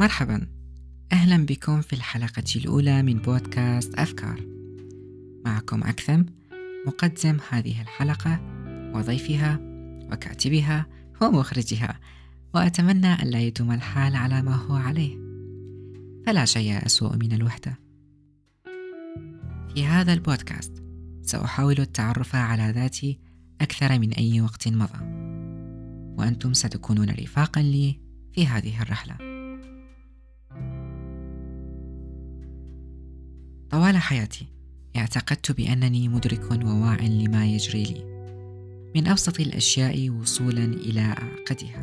مرحبا. أهلا بكم في الحلقة الأولى من بودكاست أفكار. معكم أكثم مقدم هذه الحلقة وضيفها وكاتبها ومخرجها وأتمنى أن لا يدوم الحال على ما هو عليه. فلا شيء أسوأ من الوحدة. في هذا البودكاست سأحاول التعرف على ذاتي أكثر من أي وقت مضى. وأنتم ستكونون رفاقا لي في هذه الرحلة. طوال حياتي اعتقدت بأنني مدرك وواع لما يجري لي من أبسط الأشياء وصولا إلى أعقدها.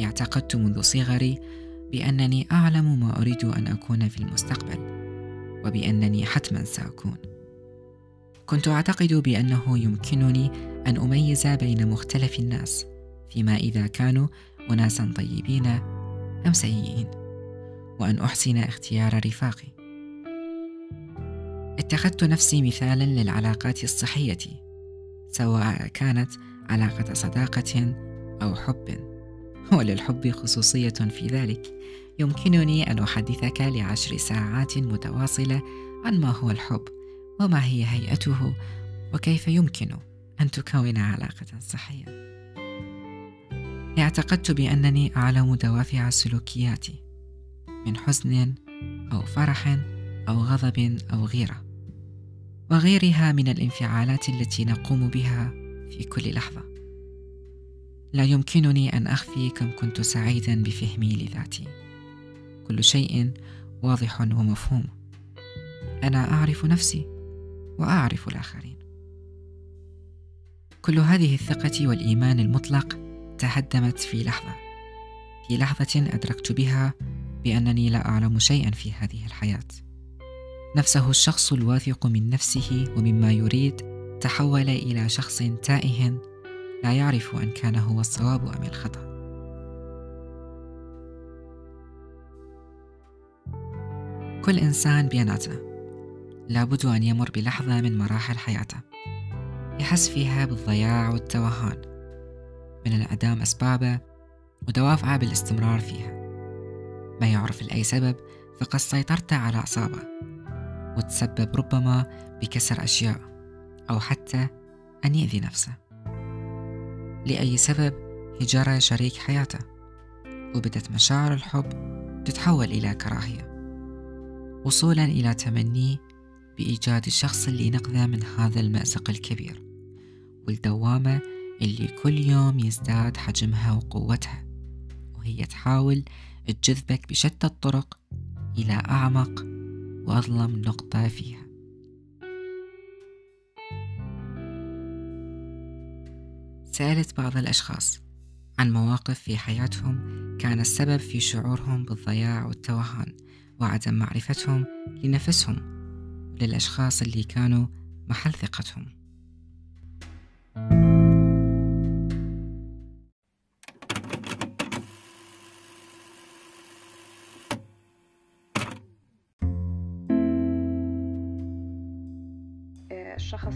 اعتقدت منذ صغري بأنني أعلم ما أريد أن أكون في المستقبل وبأنني حتما سأكون. كنت أعتقد بأنه يمكنني أن أميز بين مختلف الناس فيما إذا كانوا أناسا طيبين أم سيئين وأن أحسن اختيار رفاقي. اتخذت نفسي مثالا للعلاقات الصحية سواء كانت علاقة صداقة أو حب. وللحب خصوصية في ذلك. يمكنني أن أحدثك لعشر ساعات متواصلة عن ما هو الحب وما هي هيئته وكيف يمكن أن تكون علاقة صحية. اعتقدت بأنني أعلم دوافع السلوكيات من حزن أو فرح أو غضب أو غيرة. وغيرها من الانفعالات التي نقوم بها في كل لحظة. لا يمكنني أن أخفي كم كنت سعيدا بفهمي لذاتي. كل شيء واضح ومفهوم أنا أعرف نفسي وأعرف الآخرين كل هذه الثقة والإيمان المطلق تهدمت في لحظة في لحظة أدركت بها بأنني لا أعلم شيئا في هذه الحياة نفسه الشخص الواثق من نفسه ومما يريد تحول إلى شخص تائه لا يعرف أن كان هو الصواب أم الخطأ. كل إنسان بيناتنا لابد أن يمر بلحظة من مراحل حياته. يحس فيها بالضياع والتوهان. من انعدام أسبابه ودوافعه بالاستمرار فيها. ما يعرف لأي سبب فقد سيطرت على أعصابه. وتسبب ربما بكسر أشياء أو حتى أن يأذي نفسه. لأي سبب هجر شريك حياته وبدت مشاعر الحب تتحول إلى كراهية. وصولا إلى تمنيه بإيجاد الشخص اللي نقذه من هذا المأزق الكبير والدوامة اللي كل يوم يزداد حجمها وقوتها وهي تحاول تجذبك بشتى الطرق إلى أعمق وأظلم نقطة فيها. سألت بعض الأشخاص عن مواقف في حياتهم كان السبب في شعورهم بالضياع والتوهان وعدم معرفتهم لنفسهم وللأشخاص اللي كانوا محل ثقتهم. الشخص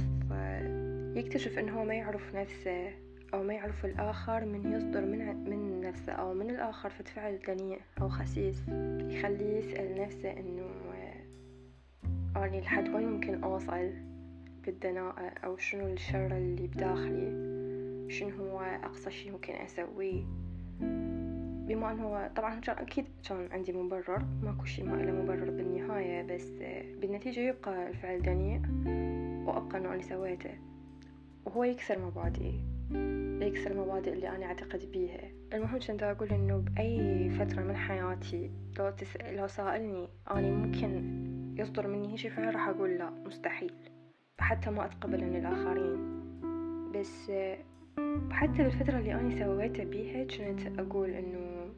يكتشف انه هو ما يعرف نفسه أو ما يعرف الآخر من يصدر من من نفسه أو من الآخر فد فعل دنيء أو خسيس. يخليه يسأل نفسه إنه اني لحد وين ممكن أوصل بالدناءة أو شنو الشر اللي بداخلي؟ شنو هو أقصى شي ممكن أسويه؟ بما إنه هو طبعا أكيد كان عندي مبرر ماكو شي ما له مبرر بالنهاية بس بالنتيجة يبقى الفعل دنيء انه أنا سويته وهو يكسر مبادئي يكسر المبادئ اللي أنا أعتقد بيها. المهم كنت أقول إنه بأي فترة من حياتي لو, تس... لو سألني أنا ممكن يصدر مني هالشي فعلا راح أقول لا مستحيل. حتى ما أتقبل من الآخرين. بس حتى بالفترة اللي أنا سويتها بيها كنت أقول إنه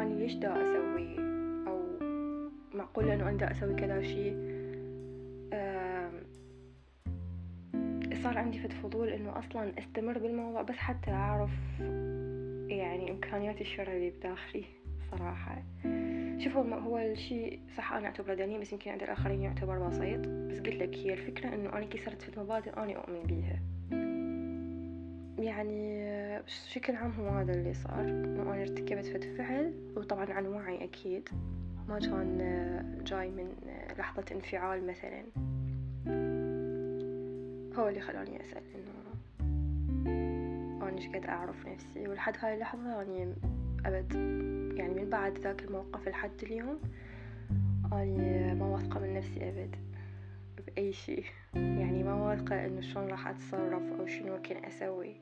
أنا ليش دا أسوي؟ أو معقول إنه أنا دا أسوي كذا شي صار عندي فد فضول إنه أصلا أستمر بالموضوع بس حتى أعرف يعني امكانيات الشر اللي بداخلي صراحة. شوفوا هو الشيء صح أنا أعتبره دنيء بس يمكن عند الآخرين يعتبر بسيط بس قلت لك هي الفكرة إنه أنا كسرت في مبادئ أنا أؤمن بيها. يعني بشكل عام هو هذا اللي صار إنه أنا ارتكبت فد فعل وطبعا عن وعي أكيد. ما كان جاي من لحظة انفعال مثلا. هو اللي خلاني أسأل إنه أنا إيش قد أعرف نفسي؟ ولحد هاي اللحظة اني أبد يعني من بعد ذاك الموقف لحد اليوم اني ما واثقة من نفسي أبد بأي شيء. يعني ما واثقة إنه شلون راح أتصرف أو شنو ممكن أسوي.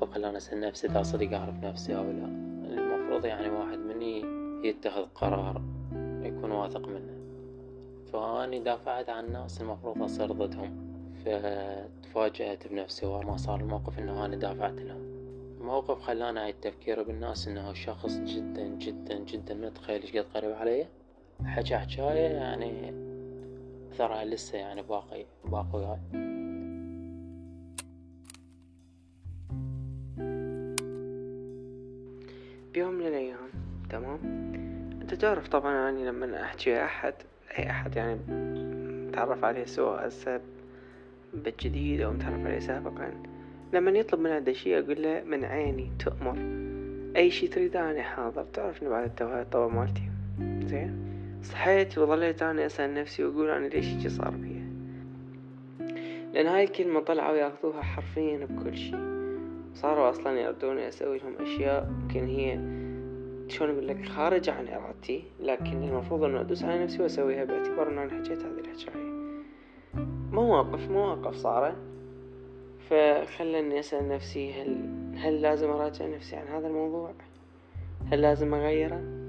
موقف خلاني أسأل نفسي إذا صدق أعرف نفسي أو لا. المفروض يعني واحد مني يتخذ قرار يكون واثق منه. فأني دافعت عن الناس المفروض أصير ضدهم فتفاجأت بنفسي وما صار الموقف إنه أنا دافعت لهم. موقف خلاني أعيد تفكيري بالناس إنه شخص جدا جدا جدا ما تخيل إيش قد قريب علي. حكى حكاية يعني أثرها لسه يعني باقي باقي وياي بيوم من الأيام تمام؟ أنت تعرف طبعا يعني لما أحكي أحد أي أحد يعني متعرف عليه سواء هسه بالجديد أو متعرف عليه سابقا لما يطلب من عنده شي أقول له من عيني تؤمر. أي شي تريد أنا حاضر تعرفني بعد التوهات الطبع مالتي. زين؟ صحيت وظليت أنا أسأل نفسي وأقول أنا ليش هيجي صار بيا لأن هاي الكلمة طلعوا ياخذوها حرفيا بكل شي صاروا أصلا يردوني أسوي لهم أشياء يمكن هي شلون أقول لك خارجة عن إرادتي لكن المفروض إنه أدوس على نفسي وأسويها باعتبار إنه أنا حكيت هذه الحكاية مواقف مواقف صارت فخلني أسأل نفسي هل هل لازم أراجع نفسي عن هذا الموضوع؟ هل لازم أغيره؟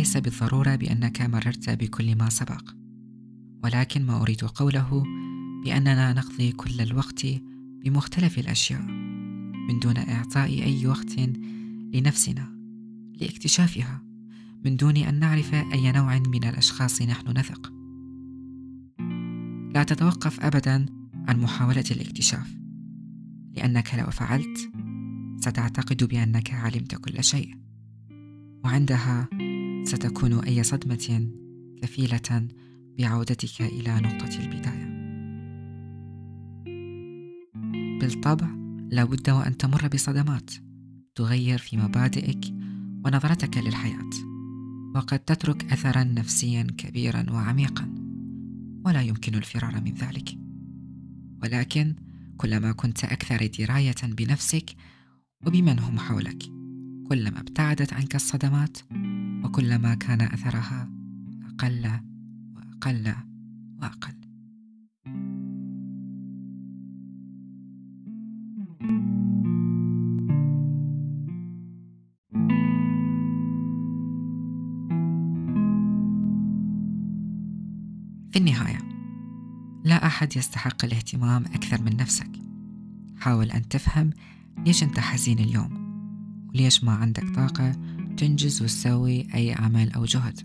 ليس بالضرورة بأنك مررت بكل ما سبق ولكن ما أريد قوله بأننا نقضي كل الوقت بمختلف الأشياء من دون إعطاء أي وقت لنفسنا لاكتشافها من دون أن نعرف أي نوع من الأشخاص نحن نثق. لا تتوقف أبدا عن محاولة الاكتشاف لأنك لو فعلت ستعتقد بأنك علمت كل شيء وعندها ستكون أي صدمة كفيلة بعودتك إلى نقطة البداية. بالطبع لابد وأن تمر بصدمات تغير في مبادئك ونظرتك للحياة وقد تترك أثرا نفسيا كبيرا وعميقا ولا يمكن الفرار من ذلك. ولكن كلما كنت أكثر دراية بنفسك وبمن هم حولك كلما ابتعدت عنك الصدمات وكلما كان أثرها أقل أقل وأقل. في النهاية لا أحد يستحق الاهتمام أكثر من نفسك. حاول أن تفهم ليش أنت حزين اليوم وليش ما عندك طاقة تنجز وتسوي أي عمل أو جهد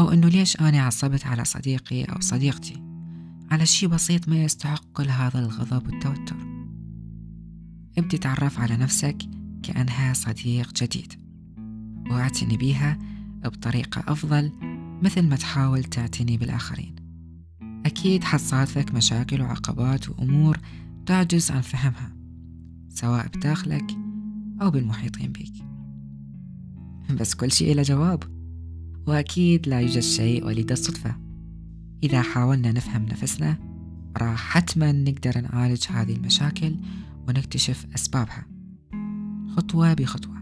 أو أنه ليش أنا عصبت على صديقي أو صديقتي؟ على شي بسيط ما يستحق كل هذا الغضب والتوتر. ابدي تعرف على نفسك كأنها صديق جديد واعتني بيها بطريقة أفضل مثل ما تحاول تعتني بالآخرين. أكيد حتصادفك مشاكل وعقبات وأمور تعجز عن فهمها سواء بداخلك أو بالمحيطين بك بس كل شيء له جواب. وأكيد لا يوجد شيء وليد الصدفة. إذا حاولنا نفهم نفسنا راح حتما نقدر نعالج هذه المشاكل ونكتشف أسبابها. خطوة بخطوة.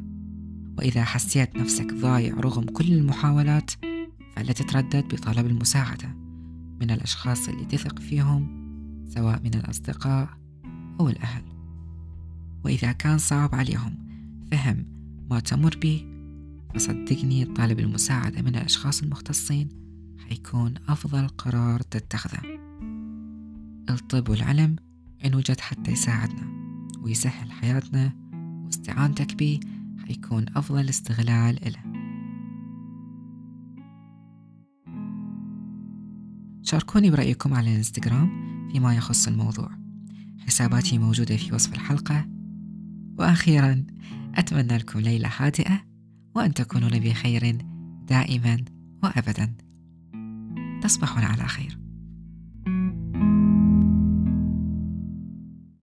وإذا حسيت نفسك ضايع رغم كل المحاولات فلا تتردد بطلب المساعدة من الأشخاص اللي تثق فيهم سواء من الأصدقاء أو الأهل. وإذا كان صعب عليهم فهم ما تمر به فصدقني طالب المساعدة من الأشخاص المختصين حيكون أفضل قرار تتخذه. الطب والعلم إن وجد حتى يساعدنا ويسهل حياتنا واستعانتك به حيكون أفضل استغلال له شاركوني برأيكم على الانستغرام فيما يخص الموضوع. حساباتي موجودة في وصف الحلقة. وأخيرا أتمنى لكم ليلة هادئة وأن تكونون بخير دائما وأبدا. تصبحون على خير.